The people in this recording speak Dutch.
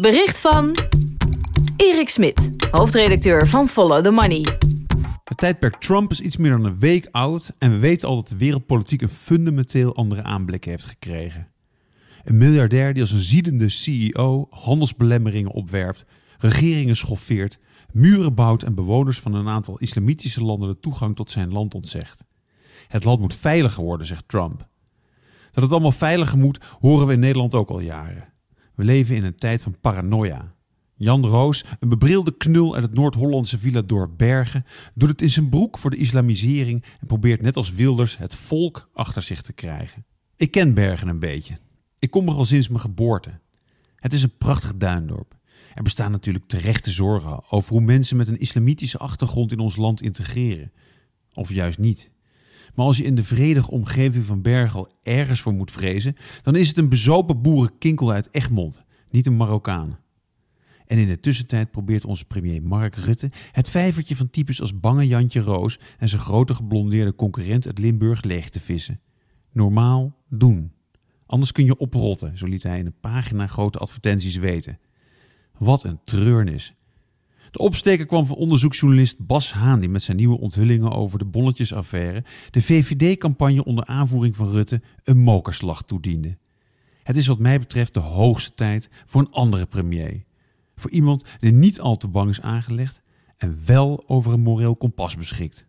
Bericht van Erik Smit, hoofdredacteur van Follow the Money. Het tijdperk Trump is iets meer dan een week oud en we weten al dat de wereldpolitiek een fundamenteel andere aanblik heeft gekregen. Een miljardair die als een ziedende CEO handelsbelemmeringen opwerpt, regeringen schoffeert, muren bouwt en bewoners van een aantal islamitische landen de toegang tot zijn land ontzegt. Het land moet veiliger worden, zegt Trump. Dat het allemaal veiliger moet, horen we in Nederland ook al jaren. We leven in een tijd van paranoia. Jan Roos, een bebrilde knul uit het Noord-Hollandse villa door Bergen, doet het in zijn broek voor de islamisering en probeert net als Wilders het volk achter zich te krijgen. Ik ken Bergen een beetje. Ik kom er al sinds mijn geboorte. Het is een prachtig duindorp. Er bestaan natuurlijk terechte zorgen over hoe mensen met een islamitische achtergrond in ons land integreren. Of juist niet. Maar als je in de vredige omgeving van Bergen al ergens voor moet vrezen, dan is het een bezopen boerenkinkel uit Egmond, niet een Marokkaan. En in de tussentijd probeert onze premier Mark Rutte het vijvertje van types als bange Jantje Roos en zijn grote geblondeerde concurrent uit Limburg leeg te vissen. Normaal doen. Anders kun je oprotten, zo liet hij in een pagina grote advertenties weten. Wat een treurnis. De opsteker kwam van onderzoeksjournalist Bas Haan, die met zijn nieuwe onthullingen over de bonnetjesaffaire de VVD-campagne onder aanvoering van Rutte een mokerslag toediende. Het is wat mij betreft de hoogste tijd voor een andere premier. Voor iemand die niet al te bang is aangelegd en wel over een moreel kompas beschikt.